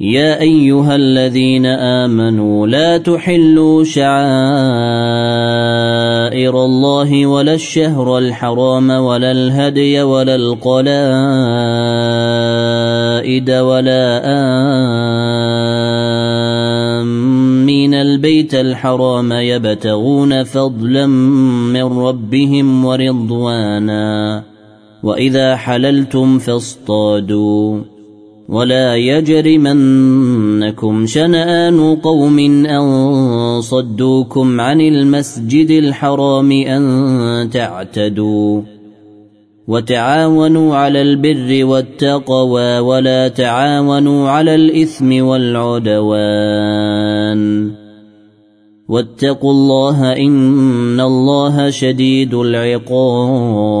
يا أيها الذين آمنوا لا تحلوا شعائر الله ولا الشهر الحرام ولا الهدي ولا القلائد ولا آمين. البيت الحرام يبتغون فضلا من ربهم ورضوانا. وإذا حللتم فاصطادوا. ولا يجرمنكم شنآن قوم أن صدوكم عن المسجد الحرام أن تعتدوا وتعاونوا على البر والتقوى ولا تعاونوا على الإثم والعدوان واتقوا الله إن الله شديد العقاب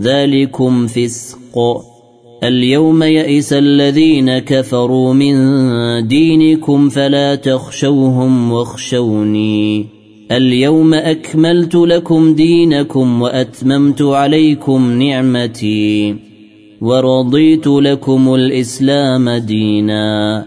ذلكم فسق. اليوم يئس الذين كفروا من دينكم فلا تخشوهم واخشوني. اليوم اكملت لكم دينكم واتممت عليكم نعمتي. ورضيت لكم الاسلام دينا.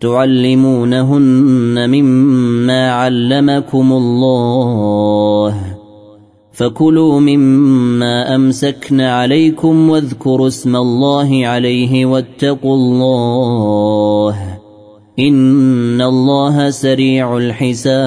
تعلمونهن مما علمكم الله فكلوا مما امسكن عليكم واذكروا اسم الله عليه واتقوا الله ان الله سريع الحساب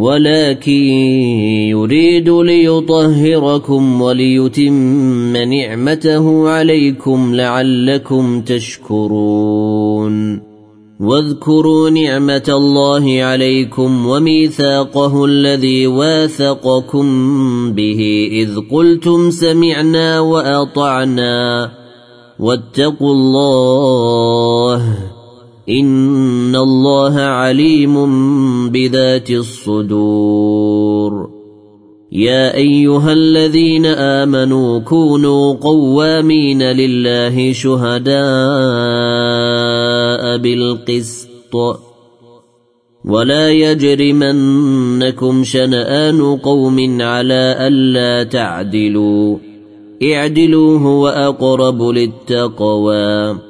ولكن يريد ليطهركم وليتم نعمته عليكم لعلكم تشكرون. واذكروا نعمة الله عليكم وميثاقه الذي واثقكم به إذ قلتم سمعنا وأطعنا واتقوا الله ان الله عليم بذات الصدور يا ايها الذين امنوا كونوا قوامين لله شهداء بالقسط ولا يجرمنكم شنآن قوم على ألا تعدلوا اعدلوا هو أقرب للتقوى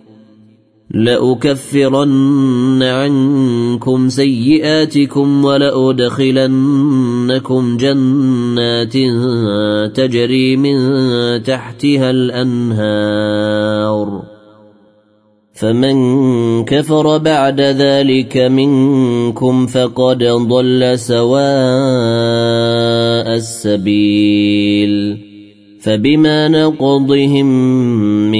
لأكفرن عنكم سيئاتكم ولأدخلنكم جنات تجري من تحتها الأنهار. فمن كفر بعد ذلك منكم فقد ضل سواء السبيل. فبما نقضهم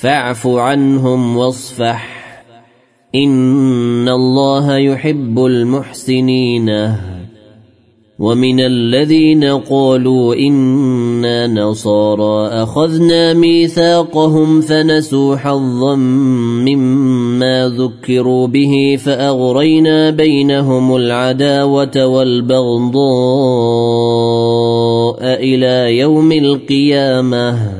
فاعف عنهم واصفح. إن الله يحب المحسنين. ومن الذين قالوا إنا نصارى أخذنا ميثاقهم فنسوا حظا مما ذكروا به فأغرينا بينهم العداوة والبغضاء إلى يوم القيامة.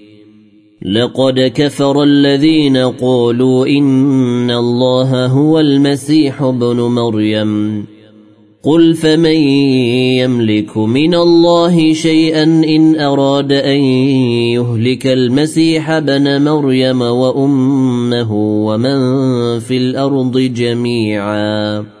لقد كفر الذين قالوا إن الله هو المسيح ابن مريم. قل فمن يملك من الله شيئا إن أراد أن يهلك المسيح بن مريم وأمه ومن في الأرض جميعا.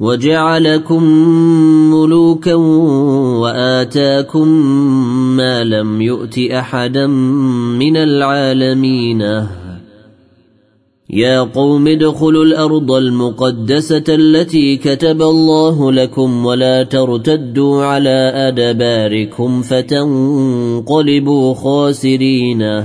وجعلكم ملوكا وآتاكم ما لم يؤت أحدا من العالمين. يا قوم ادخلوا الأرض المقدسة التي كتب الله لكم ولا ترتدوا على أدباركم فتنقلبوا خاسرين.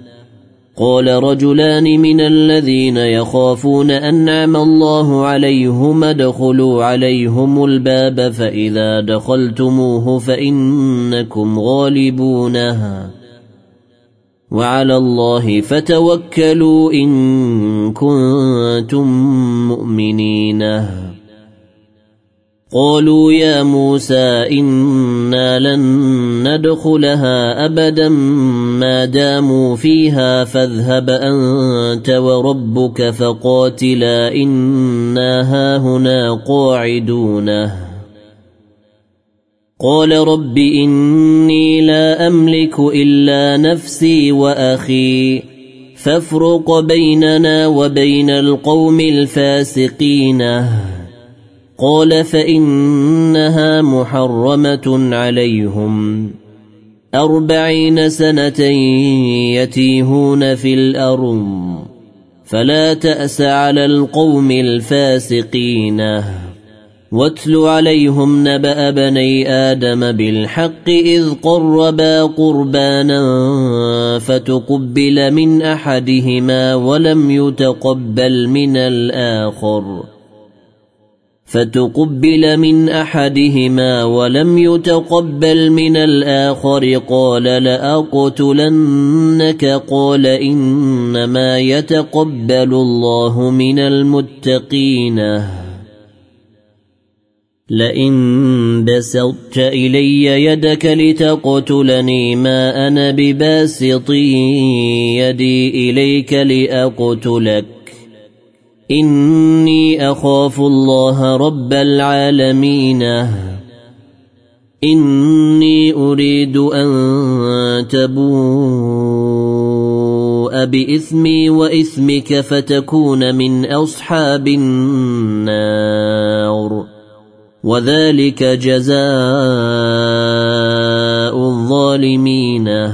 قال رجلان من الذين يخافون انعم الله عليهم ادخلوا عليهم الباب فإذا دخلتموه فإنكم غالبونها وعلى الله فتوكلوا إن كنتم مؤمنين. قالوا يا موسى إنا لن ندخلها أبدا ما داموا فيها فاذهب أنت وربك فقاتلا إنا هاهنا قاعدون قال رب إني لا أملك إلا نفسي وأخي فافرق بيننا وبين القوم الفاسقين. قال فإنها محرمة عليهم. أربعين سنة يتيهون في الأرض فلا تأس على القوم الفاسقين. واتل عليهم نبأ بني آدم بالحق إذ قربا قربانا فتقبل من أحدهما ولم يتقبل من الآخر. فتقبل من احدهما ولم يتقبل من الآخر قال لاقتلنك قال انما يتقبل الله من المتقين لئن بسطت الي يدك لتقتلني ما أنا بباسط يدي اليك لاقتلك إني أخاف الله رب العالمين. إني أريد أن تبوء بإثمي وإثمك فتكون من أصحاب النار. وذلك جزاء الظالمين.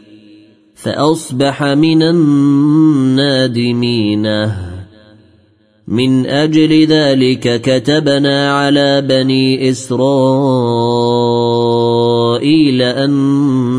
فأصبح من النادمين. من أجل ذلك كتبنا على بني إسرائيل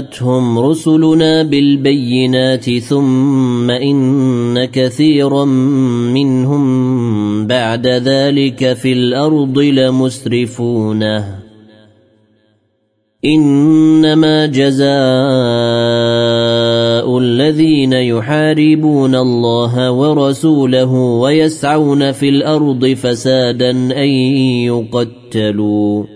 جاءتهم رسلنا بالبينات ثم إن كثيرا منهم بعد ذلك في الأرض لمسرفونه. إنما جزاء الذين يحاربون الله ورسوله ويسعون في الأرض فسادا أن يقتلوا.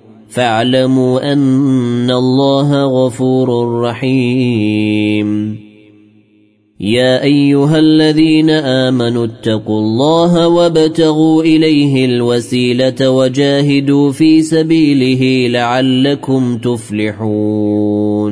فاعلموا أن الله غفور رحيم. يا أيها الذين آمنوا اتقوا الله وابتغوا إليه الوسيلة وجاهدوا في سبيله لعلكم تفلحون.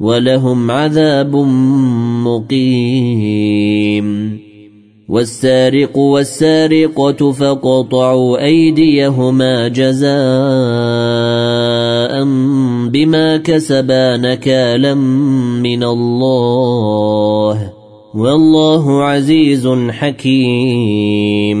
ولهم عذاب مقيم. والسارق والسارقة فقطعوا أيديهما جزاء بما كسبا نكالا من الله. والله عزيز حكيم.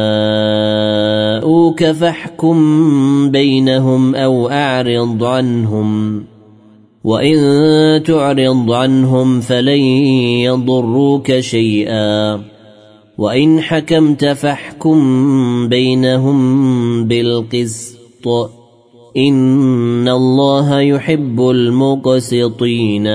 جاءوك فاحكم بينهم أو أعرض عنهم. وإن تعرض عنهم فلن يضروك شيئا. وإن حكمت فاحكم بينهم بالقسط. إن الله يحب المقسطين.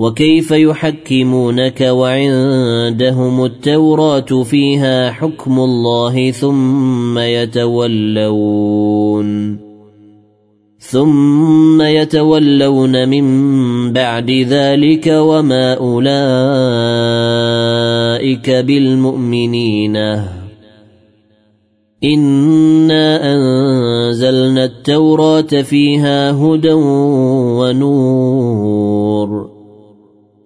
وكيف يحكمونك وعندهم التوراة فيها حكم الله ثم يتولون ثم يتولون من بعد ذلك وما أولئك بالمؤمنين. إنا أنزلنا التوراة فيها هدى ونور.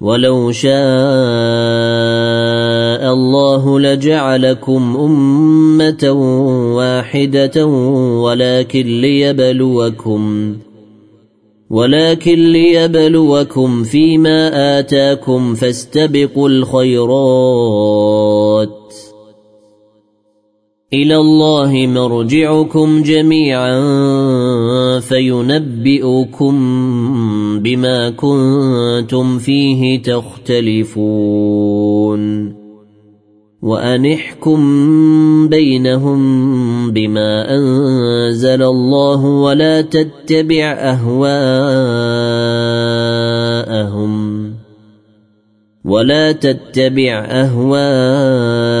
ولو شاء الله لجعلكم امه واحدة ولكن ليبلوكم ولكن ليبلوكم فيما اتاكم فاستبقوا الخيرات إلى الله مرجعكم جميعا فينبئكم بما كنتم فيه تختلفون وانحكم بينهم بما أنزل الله ولا تتبع أهواءهم ولا تتبع أهواءهم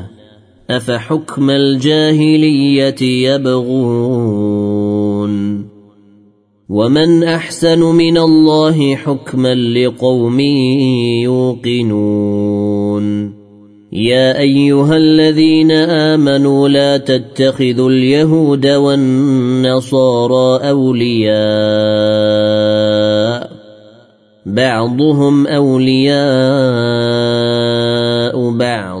أفحكم الجاهلية يبغون؟ ومن أحسن من الله حكما لقوم يوقنون؟ يا أيها الذين آمنوا لا تتخذوا اليهود والنصارى أولياء بعضهم أولياء بعض.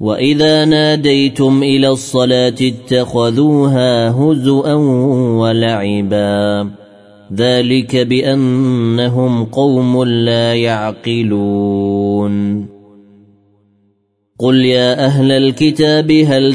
واذا ناديتم إلى الصلاه اتخذوها هزءا ولعبا ذلك بانهم قوم لا يعقلون قل يا أهل الكتاب هل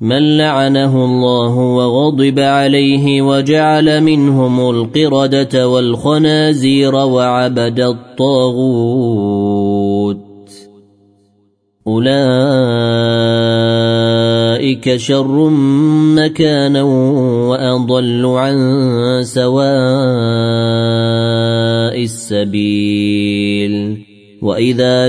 من لعنه الله وغضب عليه وجعل منهم القردة والخنازير وعبد الطاغوت. أولئك شر مكانا وأضل عن سواء السبيل. وإذا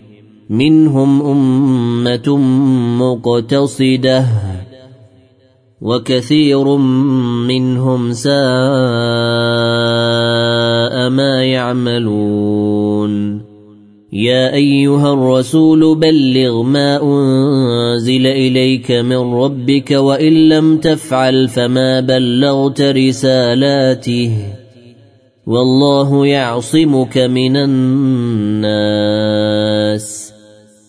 منهم أمة مقتصدة وكثير منهم ساء ما يعملون. يا أيها الرسول بلغ ما أنزل إليك من ربك وإن لم تفعل فما بلغت رسالاته والله يعصمك من الناس.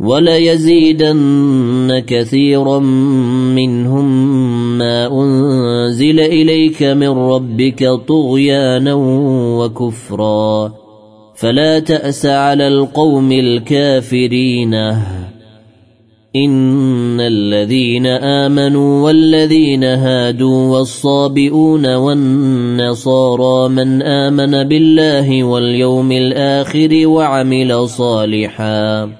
وليزيدن كثيرا منهم ما أنزل إليك من ربك طغيانا وكفرا. فلا تأس على القوم الكافرين. إن الذين آمنوا والذين هادوا والصابئون والنصارى من آمن بالله واليوم الآخر وعمل صالحا.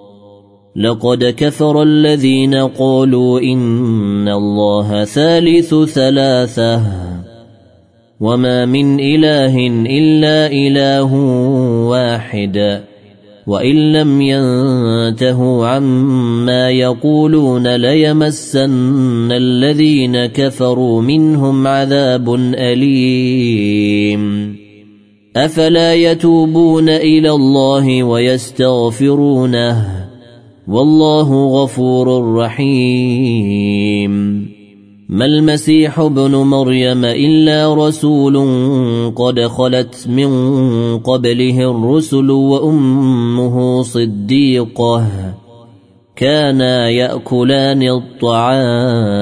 لقد كفر الذين قالوا إن الله ثالث ثلاثة وما من إله إلا إله واحد وإن لم ينتهوا عما يقولون ليمسن الذين كفروا منهم عذاب أليم. أفلا يتوبون إلى الله ويستغفرونه؟ والله غفور رحيم. ما المسيح ابن مريم إلا رسول قد خلت من قبله الرسل وأمه صديقة. كانا يأكلان الطعام.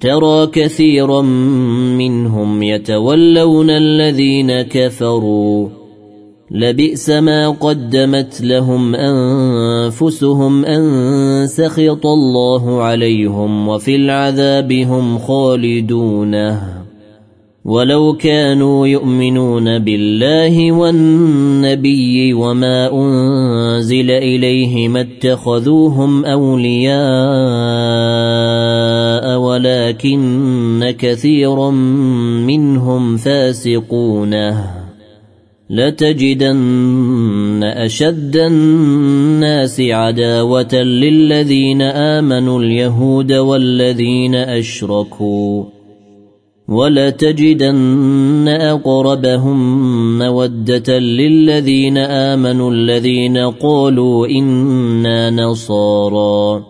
ترى كثيرا منهم يتولون الذين كفروا. لبئس ما قدمت لهم أنفسهم أن سخط الله عليهم وفي العذاب هم خالدونه. ولو كانوا يؤمنون بالله والنبي وما أنزل إليه ما اتخذوهم أولياء ولكن كثيرا منهم فاسقون. لتجدن أشد الناس عداوة للذين آمنوا اليهود والذين أشركوا. ولتجدن أقربهم مودة للذين آمنوا الذين قالوا إنا نصارى.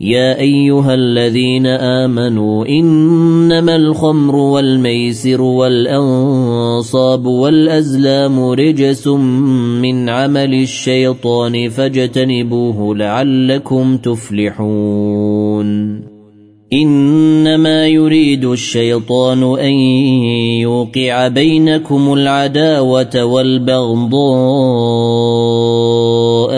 يا أيها الذين آمنوا إنما الخمر والميسر والأنصاب والأزلام رجس من عمل الشيطان فاجتنبوه لعلكم تفلحون. إنما يريد الشيطان أن يوقع بينكم العداوة والبغضاء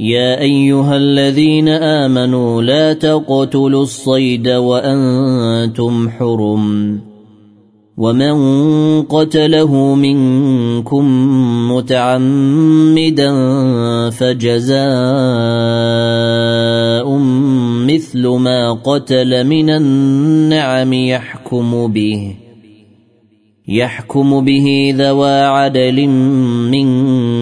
يا أيها الذين آمنوا لا تقتلوا الصيد وأنتم حرم ومن قتله منكم متعمدا فجزاء مثل ما قتل من النعم يحكم به يحكم به ذوى عدل منكم.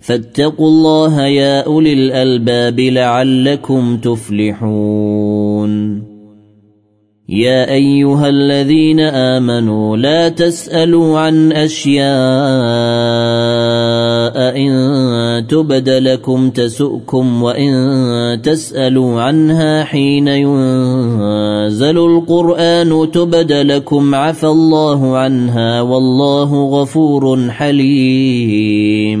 فاتقوا الله يا أولي الألباب لعلكم تفلحون. يا أيها الذين آمنوا لا تسألوا عن أشياء إن تبد لكم تسؤكم وإن تسألوا عنها حين ينزل القرآن تبد لكم عفى الله عنها والله غفور حليم.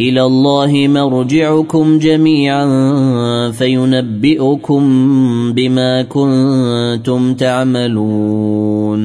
إلى الله مرجعكم جميعا فينبئكم بما كنتم تعملون.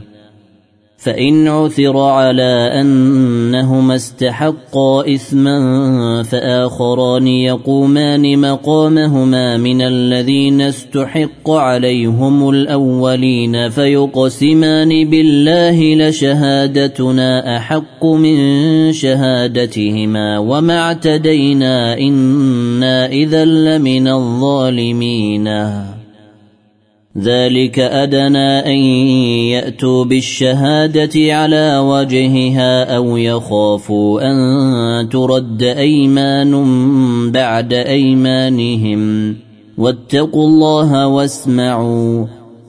فإن عثر على أنهما استحقا إثما فآخران يقومان مقامهما من الذين استحق عليهم الأولين فيقسمان بالله لشهادتنا أحق من شهادتهما وما اعتدينا إنا إذا لمن الظالمين ذلك أدنى أن يأتوا بالشهادة على وجهها أو يخافوا أن ترد أيمان بعد أيمانهم. واتقوا الله واسمعوا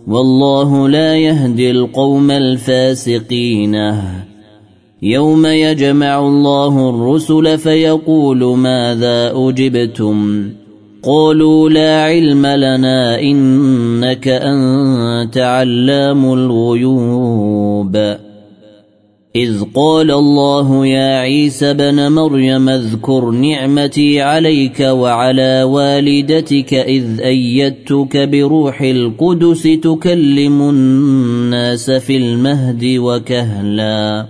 والله لا يهدي القوم الفاسقين. يوم يجمع الله الرسل فيقول ماذا أجبتم؟ قالوا لا علم لنا إنك أنت علام الغيوب. إذ قال الله يا عيسى بن مريم اذكر نعمتي عليك وعلى والدتك إذ أيدتك بروح القدس تكلم الناس في المهد وكهلا.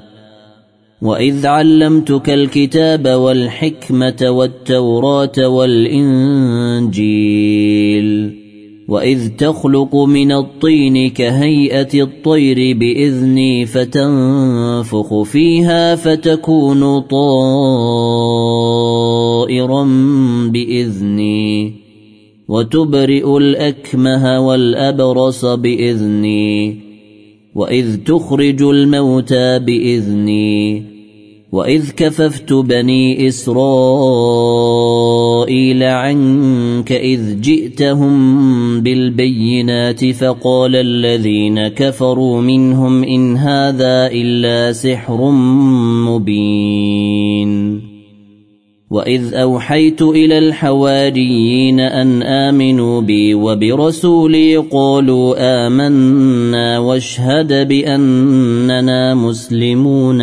واذ علمتك الكتاب والحكمه والتوراه والانجيل واذ تخلق من الطين كهيئه الطير باذني فتنفخ فيها فتكون طائرا باذني وتبرئ الاكمه والابرص باذني واذ تخرج الموتى باذني واذ كففت بني اسرائيل عنك اذ جئتهم بالبينات فقال الذين كفروا منهم ان هذا الا سحر مبين واذ اوحيت إلى الحواريين ان امنوا بي وبرسولي قالوا امنا واشهد باننا مسلمون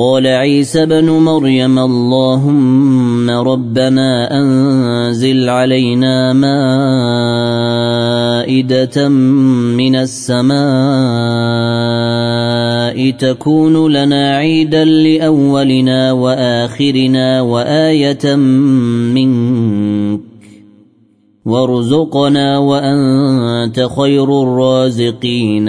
قال عيسى بن مريم اللهم ربنا أنزل علينا مائدة من السماء تكون لنا عيدا لأولنا وآخرنا وآية منك وارزقنا وأنت خير الرازقين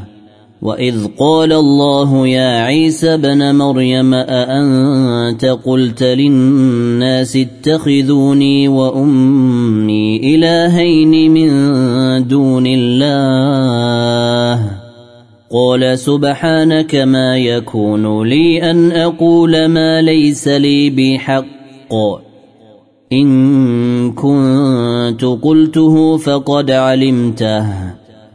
واذ قال الله يا عيسى بن مريم اانت قلت للناس اتخذوني وامي الهين من دون الله قال سبحانك ما يكون لي ان أقول ما ليس لي بحق ان كنت قلته فقد علمته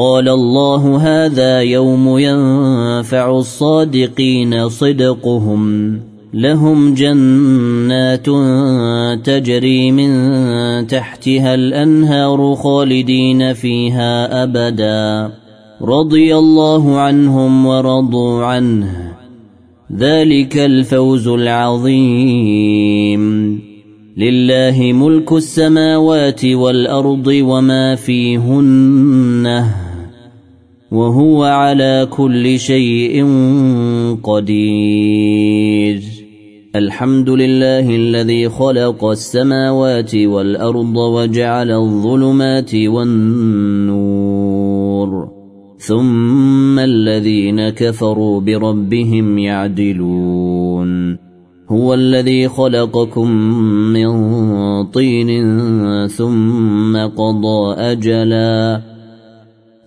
قال الله هذا يوم ينفع الصادقين صدقهم. لهم جنات تجري من تحتها الأنهار خالدين فيها أبدا. رضي الله عنهم ورضوا عنه. ذلك الفوز العظيم. لله ملك السماوات والأرض وما فيهن. وهو على كل شيء قدير. الحمد لله الذي خلق السماوات والأرض وجعل الظلمات والنور. ثم الذين كفروا بربهم يعدلون. هو الذي خلقكم من طين ثم قضى أجلا.